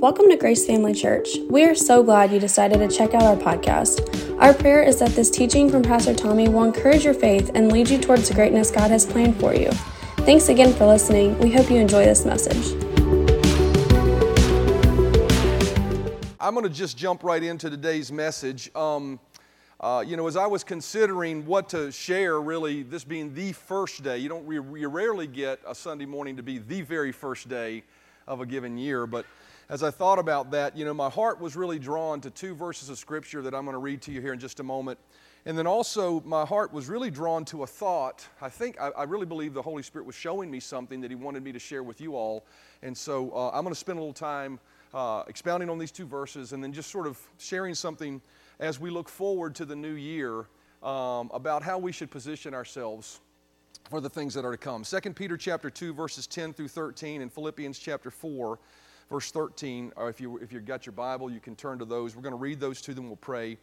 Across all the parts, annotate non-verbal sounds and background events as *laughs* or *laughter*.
Welcome to Grace Family Church. We are so glad you decided to check out our podcast. Our prayer is that this teaching from Pastor Tommy will encourage your faith and lead you towards the greatness God has planned for you. Thanks again for listening. We hope you enjoy this message. I'm going to just jump right into today's message. Um, uh, you know, as I was considering what to share, really, this being the first day, you don't you rarely get a Sunday morning to be the very first day of a given year. But as I thought about that, you know, my heart was really drawn to two verses of Scripture that I'm going to read to you here in just a moment. And then also, my heart was really drawn to a thought. I think, I, I really believe the Holy Spirit was showing me something that He wanted me to share with you all. And so uh, I'm going to spend a little time uh, expounding on these two verses and then just sort of sharing something as we look forward to the new year um, about how we should position ourselves for the things that are to come. 2 Peter chapter 2 verses 10 through 13 and Philippians chapter 4 verse 13 or if you if you've got your Bible you can turn to those. We're going to read those to them. we'll pray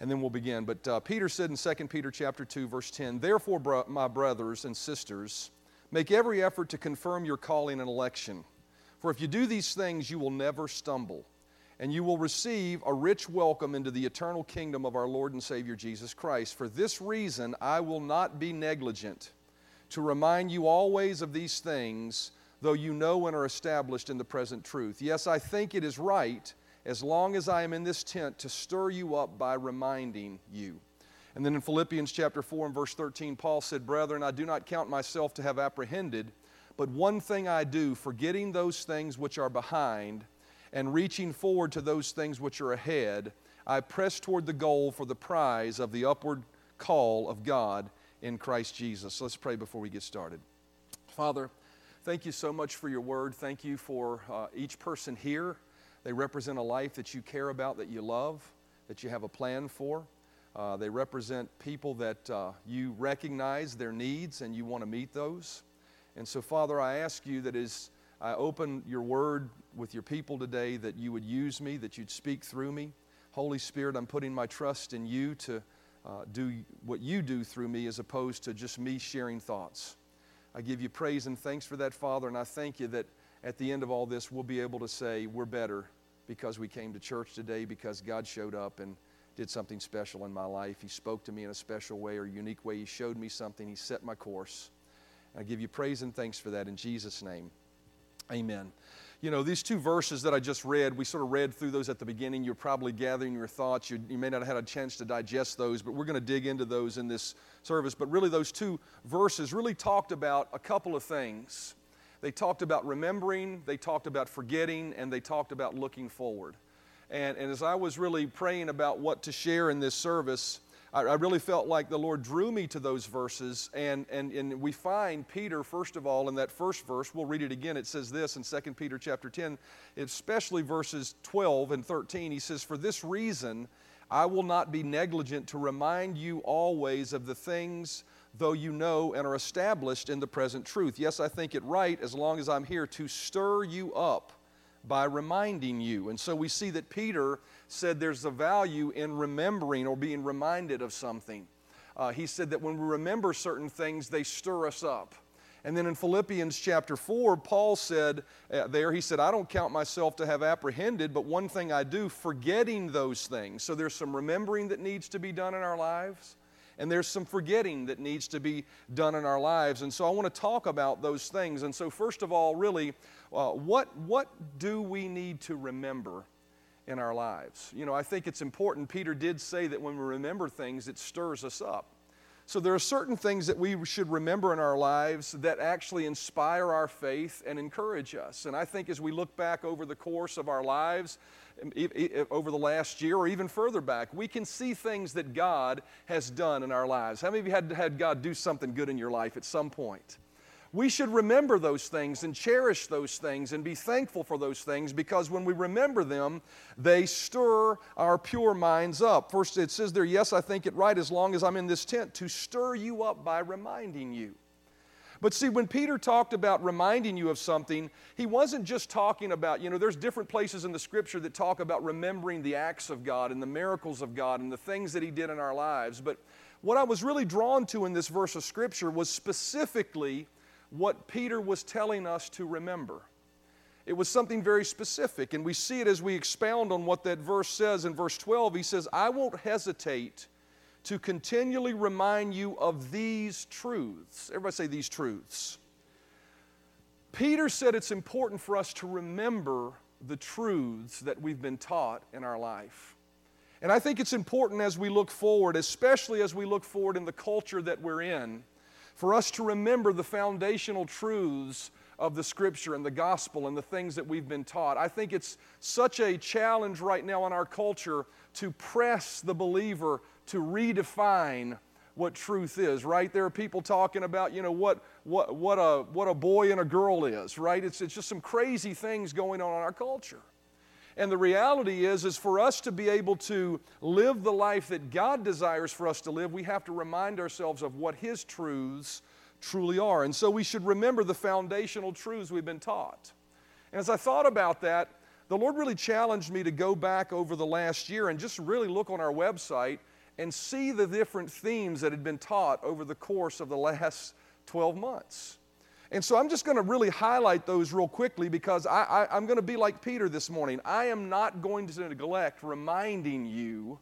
and then we'll begin. But uh, Peter said in 2 Peter chapter 2 verse 10, "Therefore bro- my brothers and sisters, make every effort to confirm your calling and election. For if you do these things you will never stumble." and you will receive a rich welcome into the eternal kingdom of our Lord and Savior Jesus Christ. For this reason, I will not be negligent to remind you always of these things, though you know and are established in the present truth. Yes, I think it is right, as long as I am in this tent, to stir you up by reminding you. And then in Philippians chapter 4 and verse 13, Paul said, Brethren, I do not count myself to have apprehended, but one thing I do, forgetting those things which are behind and reaching forward to those things which are ahead, I press toward the goal for the prize of the upward call of God in Christ Jesus. Let's pray before we get started. Father, thank you so much for your word. Thank you for uh, each person here. They represent a life that you care about, that you love, that you have a plan for. Uh, they represent people that uh, you recognize their needs and you want to meet those. And so, Father, I ask you that as I open your word with your people today that you would use me, that you'd speak through me. Holy Spirit, I'm putting my trust in you to uh, do what you do through me as opposed to just me sharing thoughts. I give you praise and thanks for that, Father, and I thank you that at the end of all this, we'll be able to say we're better because we came to church today, because God showed up and did something special in my life. He spoke to me in a special way or unique way. He showed me something. He set my course. I give you praise and thanks for that in Jesus' name. Amen. You know, these two verses that I just read, we sort of read through those at the beginning. You're probably gathering your thoughts. You, you may not have had a chance to digest those, but we're going to dig into those in this service. But really, those two verses really talked about a couple of things. They talked about remembering, they talked about forgetting, and they talked about looking forward. And, and as I was really praying about what to share in this service, I, I really felt like the Lord drew me to those verses. And, and, and we find Peter, first of all, in that first verse, we'll read it again. It says this in 2 Peter chapter 10, especially verses 12 and 13. He says, For this reason, I will not be negligent to remind you always of the things though you know and are established in the present truth. Yes, I think it right as long as I'm here to stir you up by reminding you. And so we see that Peter said there's a value in remembering or being reminded of something. Uh, he said that when we remember certain things, they stir us up. And then in Philippians chapter 4, Paul said uh, there, he said, I don't count myself to have apprehended, but one thing I do, forgetting those things. So there's some remembering that needs to be done in our lives, and there's some forgetting that needs to be done in our lives. And so I want to talk about those things. And so, first of all, really, uh, what, what do we need to remember in our lives. You know, I think it's important. Peter did say that when we remember things, it stirs us up. So there are certain things that we should remember in our lives that actually inspire our faith and encourage us. And I think as we look back over the course of our lives, um, over the last year or even further back, we can see things that God has done in our lives. How many of you had had God do something good in your life at some point? We should remember those things and cherish those things and be thankful for those things because when we remember them, they stir our pure minds up. First, it says there, yes, I think it right as long as I'm in this tent, to stir you up by reminding you. But see, when Peter talked about reminding you of something, he wasn't just talking about, you know, there's different places in the scripture that talk about remembering the acts of God and the miracles of God and the things that he did in our lives. But what I was really drawn to in this verse of scripture was specifically what Peter was telling us to remember. It was something very specific, and we see it as we expound on what that verse says in verse 12. He says, I won't hesitate to continually remind you of these truths. Everybody say these truths. Peter said it's important for us to remember the truths that we've been taught in our life. And I think it's important as we look forward, especially as we look forward in the culture that we're in, for us to remember the foundational truths of the scripture and the gospel and the things that we've been taught. I think it's such a challenge right now in our culture to press the believer to redefine what truth is, right? There are people talking about, you know, what, what, what, a, what a boy and a girl is, right? It's, it's just some crazy things going on in our culture. And the reality is, is for us to be able to live the life that God desires for us to live, we have to remind ourselves of what His truths truly are. And so we should remember the foundational truths we've been taught. And as I thought about that, the Lord really challenged me to go back over the last year and just really look on our website and see the different themes that had been taught over the course of the last 12 months. And so I'm just going to really highlight those real quickly because I, am going to be like Peter this morning. I am not going to neglect reminding you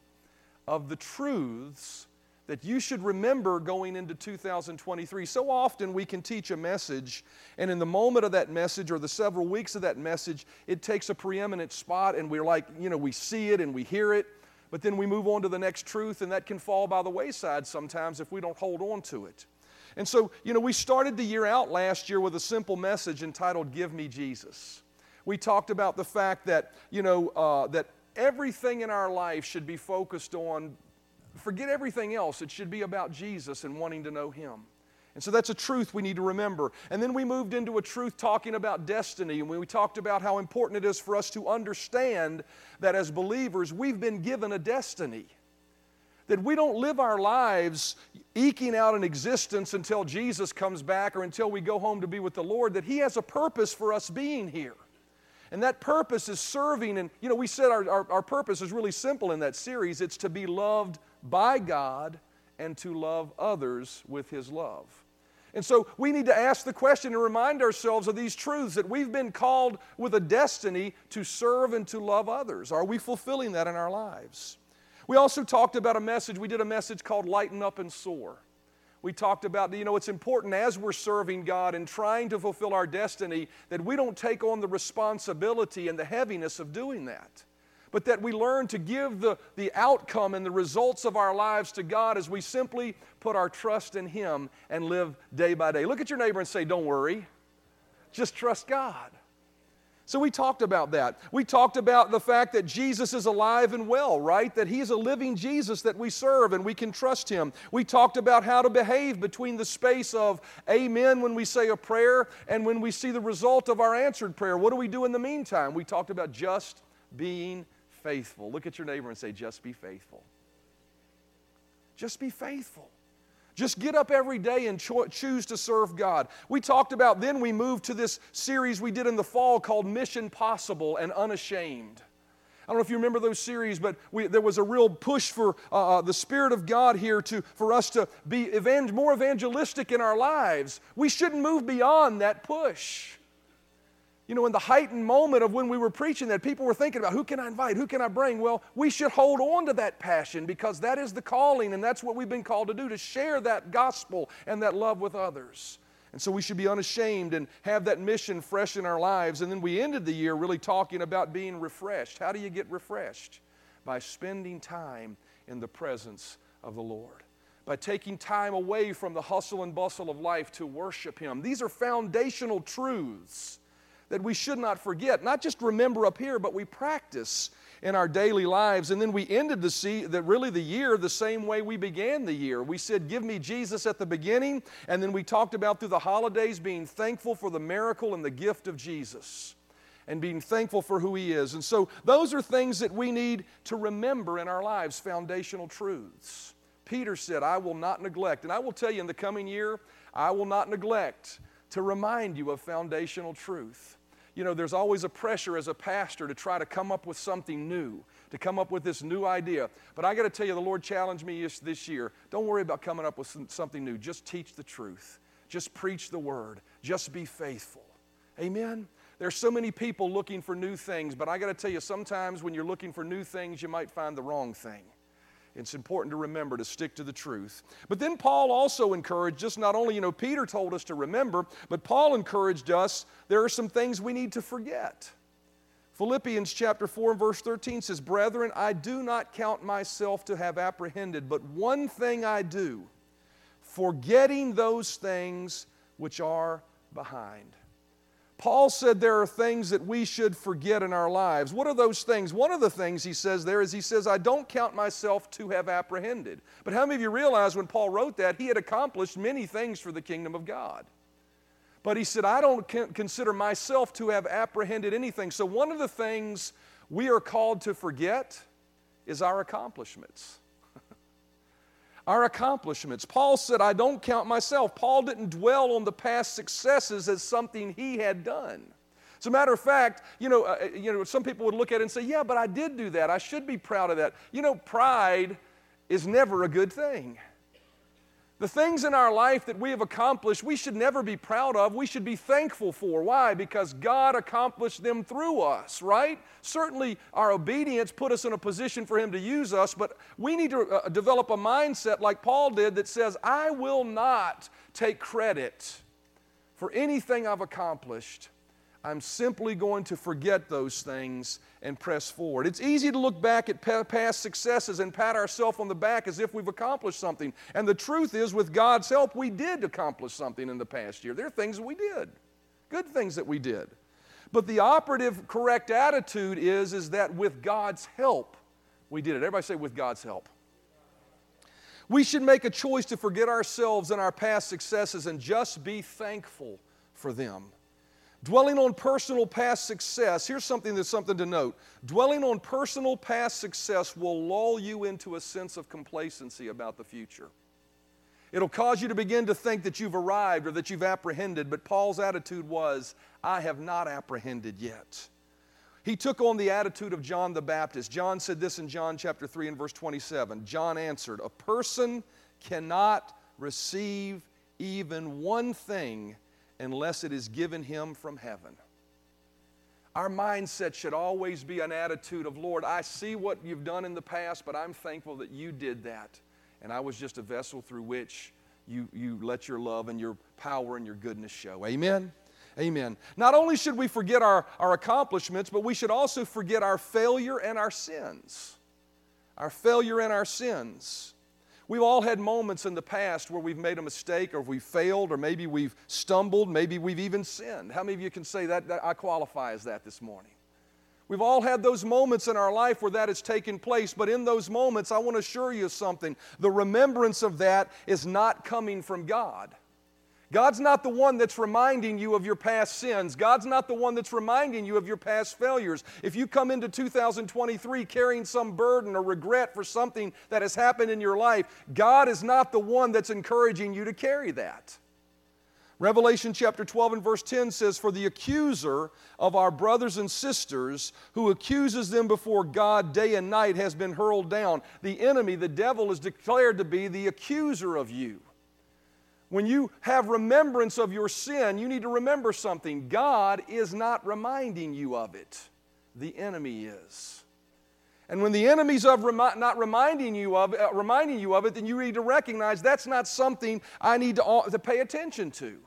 of the truths that you should remember going into 2023. So often we can teach a message, and in the moment of that message or the several weeks of that message, it takes a preeminent spot, and we're like, you know, we see it and we hear it, but then we move on to the next truth, and that can fall by the wayside sometimes if we don't hold on to it. And so, you know, we started the year out last year with a simple message entitled Give Me Jesus. We talked about the fact that, you know, uh, that everything in our life should be focused on, forget everything else, it should be about Jesus and wanting to know Him. And so that's a truth we need to remember. And then we moved into a truth talking about destiny. And we talked about how important it is for us to understand that as believers, we've been given a destiny. That we don't live our lives eking out an existence until Jesus comes back or until we go home to be with the Lord, that He has a purpose for us being here. And that purpose is serving. And, you know, we said our, our, our purpose is really simple in that series it's to be loved by God and to love others with His love. And so we need to ask the question and remind ourselves of these truths that we've been called with a destiny to serve and to love others. Are we fulfilling that in our lives? We also talked about a message, we did a message called Lighten Up and Soar. We talked about, you know, it's important as we're serving God and trying to fulfill our destiny that we don't take on the responsibility and the heaviness of doing that but that we learn to give the, the outcome and the results of our lives to God as we simply put our trust in Him and live day by day. Look at your neighbor and say, Don't worry, just trust God. So we talked about that. We talked about the fact that Jesus is alive and well, right? That He's a living Jesus that we serve and we can trust Him. We talked about how to behave between the space of amen when we say a prayer and when we see the result of our answered prayer. What do we do in the meantime? We talked about just being faithful. Look at your neighbor and say, just be faithful. Just be faithful. Just get up every day and cho- choose to serve God. We talked about, then we moved to this series we did in the fall called Mission Possible and Unashamed. I don't know if you remember those series, but we, there was a real push for uh, uh the Spirit of God here to, for us to be more evangelistic in our lives. We shouldn't move beyond that push you know, in the heightened moment of when we were preaching that, people were thinking about who can I invite, who can I bring? Well, we should hold on to that passion because that is the calling and that's what we've been called to do to share that gospel and that love with others. And so we should be unashamed and have that mission fresh in our lives. And then we ended the year really talking about being refreshed. How do you get refreshed? By spending time in the presence of the Lord by taking time away from the hustle and bustle of life to worship Him. These are foundational truths that we should not forget. Not just remember up here, but we practice in our daily lives. And then we ended the, see, really the year the same way we began the year. We said, Give me Jesus at the beginning. And then we talked about through the holidays being thankful for the miracle and the gift of Jesus and being thankful for who He is. And so those are things that we need to remember in our lives, foundational truths. Peter said, I will not neglect. And I will tell you in the coming year, I will not neglect to remind you of foundational truth you know, there's always a pressure as a pastor to try to come up with something new, to come up with this new idea. But I got to tell you, the Lord challenged me this year. Don't worry about coming up with something new. Just teach the truth. Just preach the word. Just be faithful. Amen? There's so many people looking for new things, but I got to tell you, sometimes when you're looking for new things, you might find the wrong thing. It's important to remember to stick to the truth. But then Paul also encouraged us, not only, you know, Peter told us to remember, but Paul encouraged us there are some things we need to forget. Philippians chapter 4 and verse 13 says, Brethren, I do not count myself to have apprehended, but one thing I do, forgetting those things which are behind. Paul said there are things that we should forget in our lives. What are those things? One of the things he says there is he says, I don't count myself to have apprehended. But how many of you realize when Paul wrote that, he had accomplished many things for the kingdom of God? But he said, I don't consider myself to have apprehended anything. So one of the things we are called to forget is our accomplishments our accomplishments. Paul said, I don't count myself. Paul didn't dwell on the past successes as something he had done. As a matter of fact, you know, uh, uh, you know, some people would look at it and say, Yeah, but I did do that. I should be proud of that. You know, pride is never a good thing. The things in our life that we have accomplished, we should never be proud of. We should be thankful for. Why? Because God accomplished them through us, right? Certainly, our obedience put us in a position for Him to use us, but we need to uh, develop a mindset like Paul did that says, I will not take credit for anything I've accomplished. I'm simply going to forget those things and press forward. It's easy to look back at past successes and pat ourselves on the back as if we've accomplished something. And the truth is, with God's help, we did accomplish something in the past year. There are things we did, good things that we did. But the operative correct attitude is, is that with God's help, we did it. Everybody say, with God's help. We should make a choice to forget ourselves and our past successes and just be thankful for them. Dwelling on personal past success, here's something that's something to note. Dwelling on personal past success will lull you into a sense of complacency about the future. It'll cause you to begin to think that you've arrived or that you've apprehended, but Paul's attitude was, I have not apprehended yet. He took on the attitude of John the Baptist. John said this in John chapter 3 and verse 27. John answered, A person cannot receive even one thing unless it is given him from heaven. Our mindset should always be an attitude of, Lord, I see what you've done in the past, but I'm thankful that you did that. And I was just a vessel through which you, you let your love and your power and your goodness show. Amen? Amen. Not only should we forget our, our accomplishments, but we should also forget our failure and our sins. Our failure and our sins. We've all had moments in the past where we've made a mistake or we've failed or maybe we've stumbled, maybe we've even sinned. How many of you can say that, that I qualify as that this morning? We've all had those moments in our life where that has taken place, but in those moments, I want to assure you something. The remembrance of that is not coming from God. God's not the one that's reminding you of your past sins. God's not the one that's reminding you of your past failures. If you come into 2023 carrying some burden or regret for something that has happened in your life, God is not the one that's encouraging you to carry that. Revelation chapter 12 and verse 10 says, For the accuser of our brothers and sisters, who accuses them before God day and night, has been hurled down. The enemy, the devil, is declared to be the accuser of you. When you have remembrance of your sin, you need to remember something. God is not reminding you of it, the enemy is. And when the enemy's of remi- not reminding you of uh, reminding you of it, then you need to recognize that's not something I need to, uh, to pay attention to.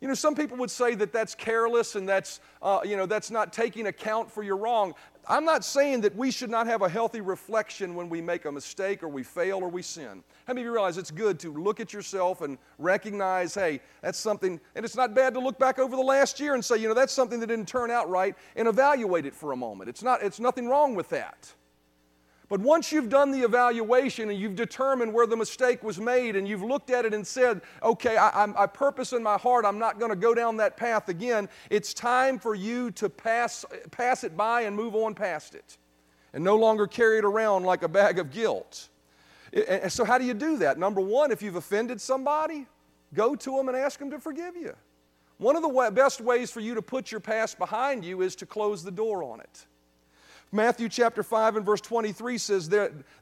You know, some people would say that that's careless and that's, uh, you know, that's not taking account for your wrong. I'm not saying that we should not have a healthy reflection when we make a mistake or we fail or we sin. How many of you realize it's good to look at yourself and recognize, hey, that's something, and it's not bad to look back over the last year and say, you know, that's something that didn't turn out right and evaluate it for a moment. It's, not, it's nothing wrong with that. But once you've done the evaluation and you've determined where the mistake was made and you've looked at it and said, okay, I, I, I purpose in my heart I'm not going to go down that path again, it's time for you to pass, pass it by and move on past it and no longer carry it around like a bag of guilt. And so, how do you do that? Number one, if you've offended somebody, go to them and ask them to forgive you. One of the best ways for you to put your past behind you is to close the door on it. Matthew chapter 5 and verse 23 says,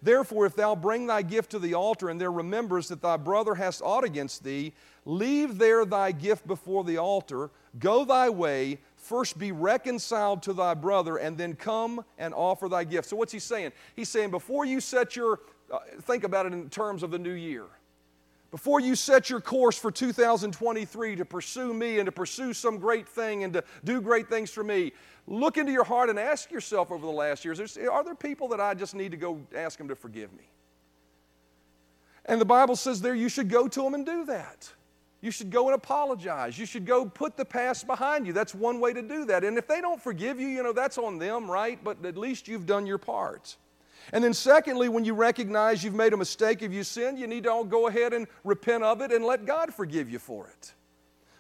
Therefore, if thou bring thy gift to the altar, and there remembers that thy brother hast aught against thee, leave there thy gift before the altar, go thy way, first be reconciled to thy brother, and then come and offer thy gift. So, what's he saying? He's saying, before you set your, uh, think about it in terms of the new year. Before you set your course for 2023 to pursue me and to pursue some great thing and to do great things for me, look into your heart and ask yourself over the last years are there people that I just need to go ask them to forgive me? And the Bible says there you should go to them and do that. You should go and apologize. You should go put the past behind you. That's one way to do that. And if they don't forgive you, you know, that's on them, right? But at least you've done your part. And then, secondly, when you recognize you've made a mistake, if you sinned, you need to all go ahead and repent of it and let God forgive you for it.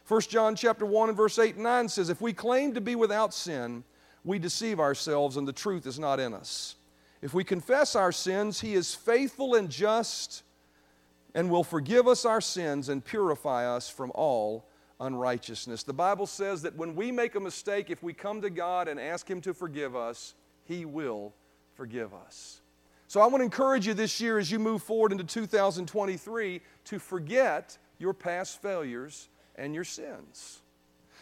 1 John chapter 1 and verse 8 and 9 says, If we claim to be without sin, we deceive ourselves and the truth is not in us. If we confess our sins, He is faithful and just and will forgive us our sins and purify us from all unrighteousness. The Bible says that when we make a mistake, if we come to God and ask Him to forgive us, He will forgive us. So I want to encourage you this year as you move forward into 2023 to forget your past failures and your sins.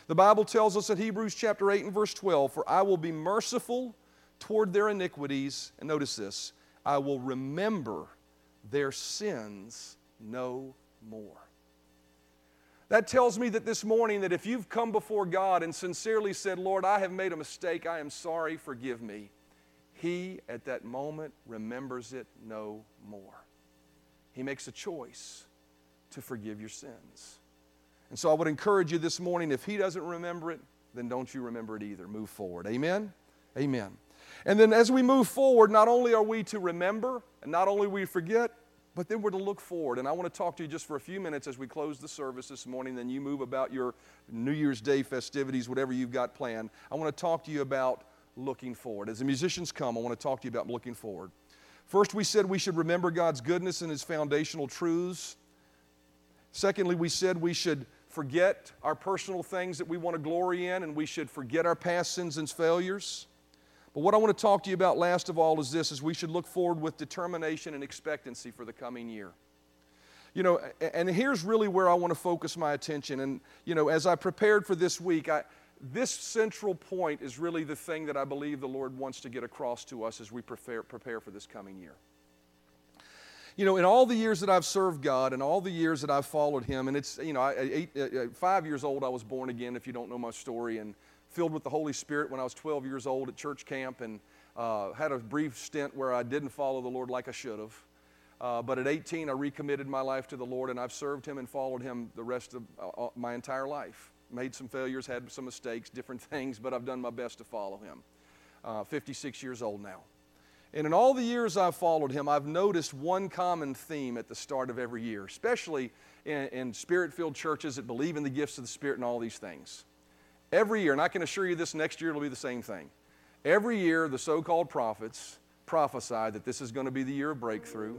The Bible tells us in Hebrews chapter 8 and verse 12, For I will be merciful toward their iniquities, and notice this, I will remember their sins no more. That tells me that this morning that if you've come before God and sincerely said, Lord, I have made a mistake, I am sorry, forgive me he, at that moment, remembers it no more. He makes a choice to forgive your sins. And so I would encourage you this morning if He doesn't remember it, then don't you remember it either. Move forward. Amen? Amen. And then as we move forward, not only are we to remember and not only we forget, but then we're to look forward. And I want to talk to you just for a few minutes as we close the service this morning. Then you move about your New Year's Day festivities, whatever you've got planned. I want to talk to you about looking forward. As the musicians come, I want to talk to you about looking forward. First, we said we should remember God's goodness and His foundational truths. Secondly, we said we should forget our personal things that we want to glory in and we should forget our past sins and failures. But what I want to talk to you about last of all is this is we should look forward with determination and expectancy for the coming year. You know, and here's really where I want to focus my attention. And, you know, as I prepared for this week, I, this central point is really the thing that I believe the Lord wants to get across to us as we prepare, prepare for this coming year. You know, in all the years that I've served God and all the years that I've followed Him, and it's, you know, I, eight, uh, five years old, I was born again, if you don't know my story, and filled with the Holy Spirit when I was 12 years old at church camp, and uh, had a brief stint where I didn't follow the Lord like I should have. Uh, but at 18, I recommitted my life to the Lord, and I've served Him and followed Him the rest of uh, uh my entire life made some failures, had some mistakes, different *laughs* things, but I've done my best to follow him. Uh, 56 years old now. And in all the years I've followed him, I've noticed one common theme at the start of every year, especially in, in spirit filled churches that believe in the gifts of the Spirit and all these things. Every year, and I can assure you this next year it'll be the same thing. Every year, the so called prophets prophesy that this is going to be the year of breakthrough.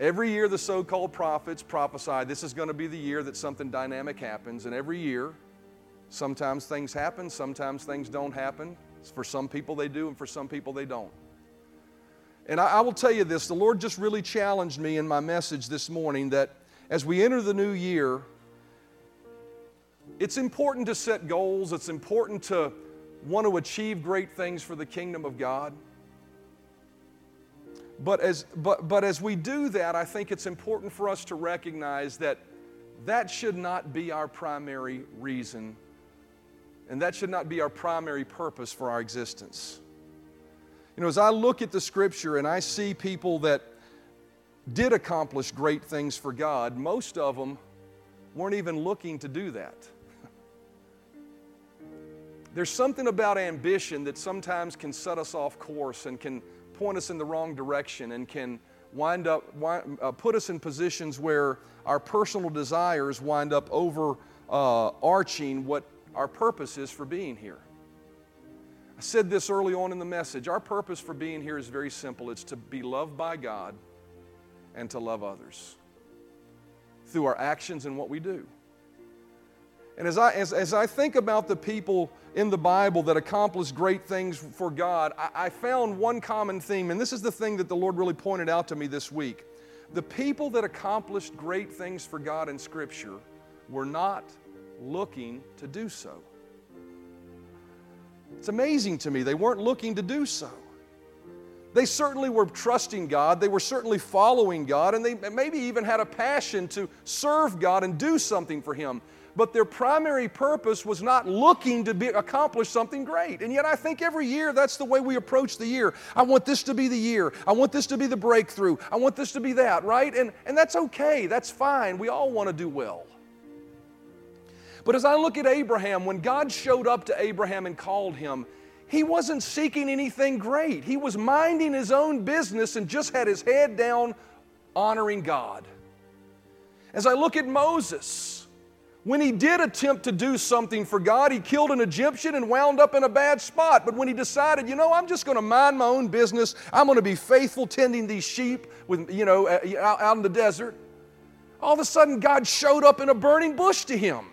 Every year, the so called prophets prophesy this is going to be the year that something dynamic happens. And every year, sometimes things happen, sometimes things don't happen. For some people, they do, and for some people, they don't. And I, I will tell you this the Lord just really challenged me in my message this morning that as we enter the new year, it's important to set goals, it's important to want to achieve great things for the kingdom of God. But as, but, but as we do that, I think it's important for us to recognize that that should not be our primary reason, and that should not be our primary purpose for our existence. You know, as I look at the scripture and I see people that did accomplish great things for God, most of them weren't even looking to do that. *laughs* There's something about ambition that sometimes can set us off course and can point us in the wrong direction and can wind up, wind, uh, put us in positions where our personal desires wind up overarching uh, what our purpose is for being here. I said this early on in the message. Our purpose for being here is very simple it's to be loved by God and to love others through our actions and what we do. And as I, as, as I think about the people in the Bible that accomplished great things for God, I, I found one common theme, and this is the thing that the Lord really pointed out to me this week. The people that accomplished great things for God in Scripture were not looking to do so. It's amazing to me. They weren't looking to do so. They certainly were trusting God, they were certainly following God, and they maybe even had a passion to serve God and do something for Him but their primary purpose was not looking to be, accomplish something great. And yet, I think every year that's the way we approach the year. I want this to be the year. I want this to be the breakthrough. I want this to be that, right? And, and that's okay. That's fine. We all want to do well. But as I look at Abraham, when God showed up to Abraham and called him, he wasn't seeking anything great. He was minding his own business and just had his head down, honoring God. As I look at Moses, when he did attempt to do something for God, he killed an Egyptian and wound up in a bad spot. But when he decided, you know, I'm just going to mind my own business, I'm going to be faithful tending these sheep with, you know, out in the desert, all of a sudden God showed up in a burning bush to him.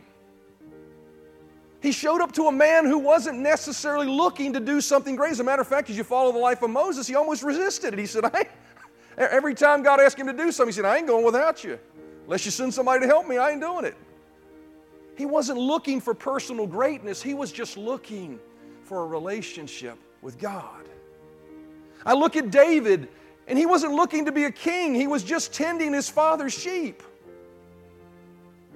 He showed up to a man who wasn't necessarily looking to do something great. As a matter of fact, as you follow the life of Moses, he almost resisted it. He said, I, *laughs* every time God asked him to do something, he said, I ain't going without you. Unless you send somebody to help me, I ain't doing it. He wasn't looking for personal greatness, he was just looking for a relationship with God. I look at David, and he wasn't looking to be a king, he was just tending his father's sheep.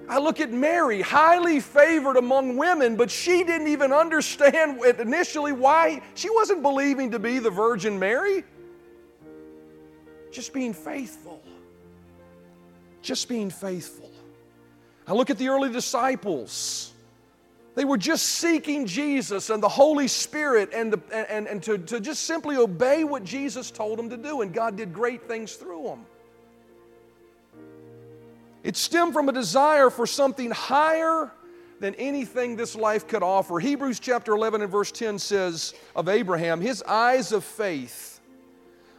I look at Mary, highly favored among women, but she didn't even understand *laughs* initially why she wasn't believing to be the Virgin Mary. Just being faithful. Just being faithful. I look at the early disciples. They were just seeking Jesus and the Holy Spirit and, the, and, and to, to just simply obey what Jesus told them to do, and God did great things through them. It stemmed from a desire for something higher than anything this life could offer. Hebrews chapter 11 and verse 10 says of Abraham, his eyes of faith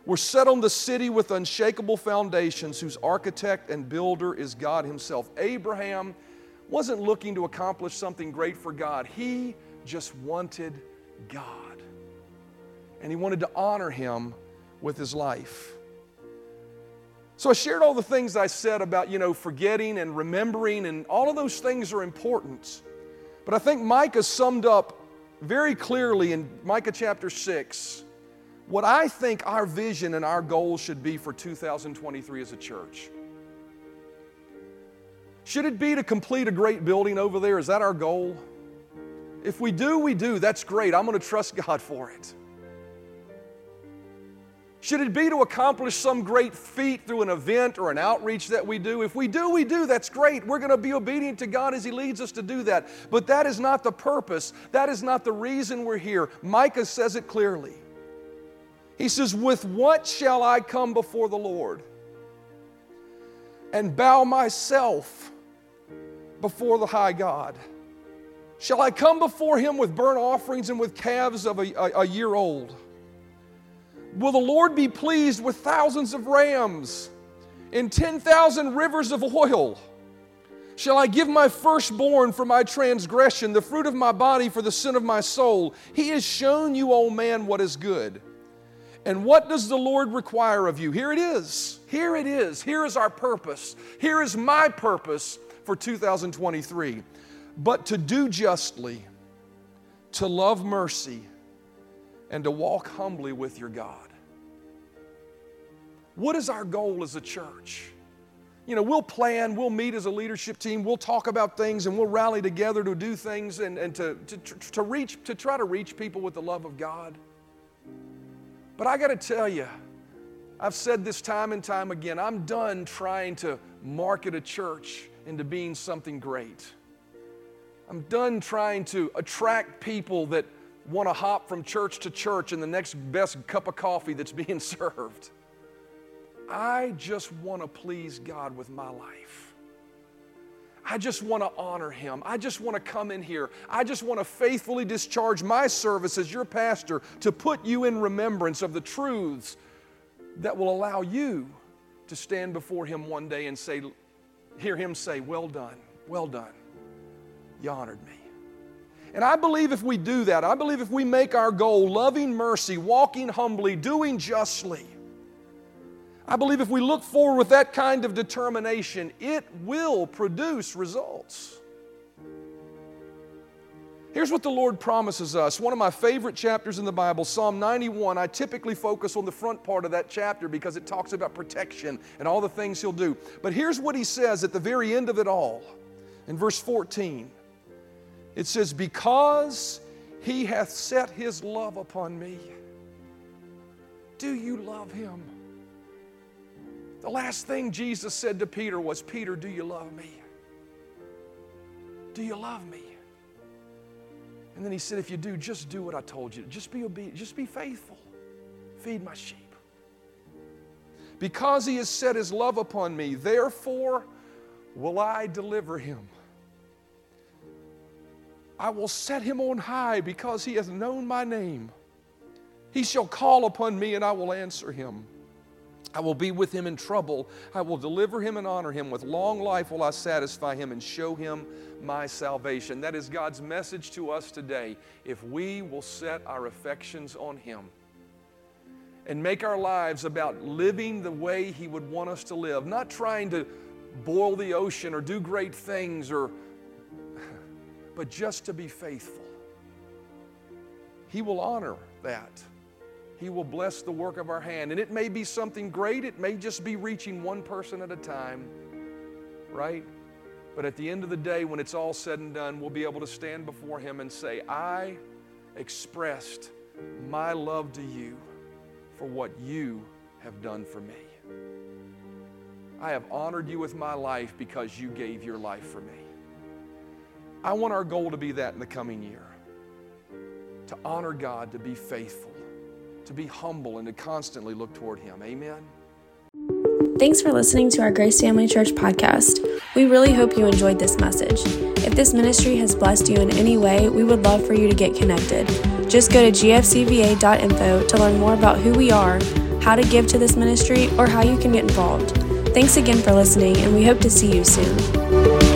were set on the city with unshakable foundations, whose architect and builder is God Himself. Abraham wasn't looking to accomplish something great for God, he just wanted God. And he wanted to honor Him with his life. So I shared all the things I said about, you know, forgetting and remembering, and all of those things are important. But I think Micah summed up very clearly in Micah chapter 6 what I think our vision and our goal should be for 2023 as a church. Should it be to complete a great building over there? Is that our goal? If we do, we do. That's great. I'm going to trust God for it. Should it be to accomplish some great feat through an event or an outreach that we do? If we do, we do. That's great. We're going to be obedient to God as He leads us to do that. But that is not the purpose. That is not the reason we're here. Micah says it clearly. He says, With what shall I come before the Lord and bow myself before the high God? Shall I come before him with burnt offerings and with calves of a, a, a year old? Will the Lord be pleased with thousands of rams and 10,000 rivers of oil? Shall I give my firstborn for my transgression, the fruit of my body for the sin of my soul? He has shown you, O man, what is good. And what does the Lord require of you? Here it is. Here it is. Here is our purpose. Here is my purpose for 2023. But to do justly, to love mercy, and to walk humbly with your God. What is our goal as a church? You know, we'll plan, we'll meet as a leadership team, we'll talk about things, and we'll rally together to do things and, and to, to, to reach, to try to reach people with the love of God. But I got to tell you, I've said this time and time again, I'm done trying to market a church into being something great. I'm done trying to attract people that want to hop from church to church and the next best cup of coffee that's *laughs* being served. I just want to please God with my life. I just want to honor him. I just want to come in here. I just want to faithfully discharge my service as your pastor to put you in remembrance of the truths that will allow you to stand before him one day and say, hear him say, Well done, well done. you honored me. And I believe if we do that, I believe if we make our goal loving mercy, walking humbly, doing justly, I believe if we look forward with that kind of determination, it will produce results. Here's what the Lord promises us. One of my favorite chapters in the Bible, Psalm 91. I typically focus on the front part of that chapter because it talks about protection and all the things He'll do. But here's what He says at the very end of it all in verse 14. It says, Because He hath set His love upon me. Do you love Him? The last thing Jesus said to Peter was, Peter, do you love me? Do you love me? And then he said, If you do, just do what I told you. Just be obedient. Just be faithful. Feed my sheep. Because he has set his love upon me, therefore will I deliver him. I will set him on high because he hath known my name. He shall call upon me and I will answer him. I will be with him in trouble. I will deliver him and honor him. With long life will I satisfy him and show him my salvation. That is God's message to us today. If we will set our affections on Him and make our lives about living the way He would want us to live, not trying to boil the ocean or do great things or but just to be faithful. He will honor that. He will bless the work of our hand. And it may be something great, it may just be reaching one person at a time, right? But at the end of the day, when it's all said and done, we'll be able to stand before Him and say, I expressed my love to you for what you have done for me. I have honored you with my life because you gave your life for me. I want our goal to be that in the coming year to honor God, to be faithful, to be humble, and to constantly look toward Him. Amen. Thanks for listening to our Grace Family Church podcast. We really hope you enjoyed this message. If this ministry has blessed you in any way, we would love for you to get connected. Just go to gfcva.info to learn more about who we are, how to give to this ministry, or how you can get involved. Thanks again for listening, and we hope to see you soon.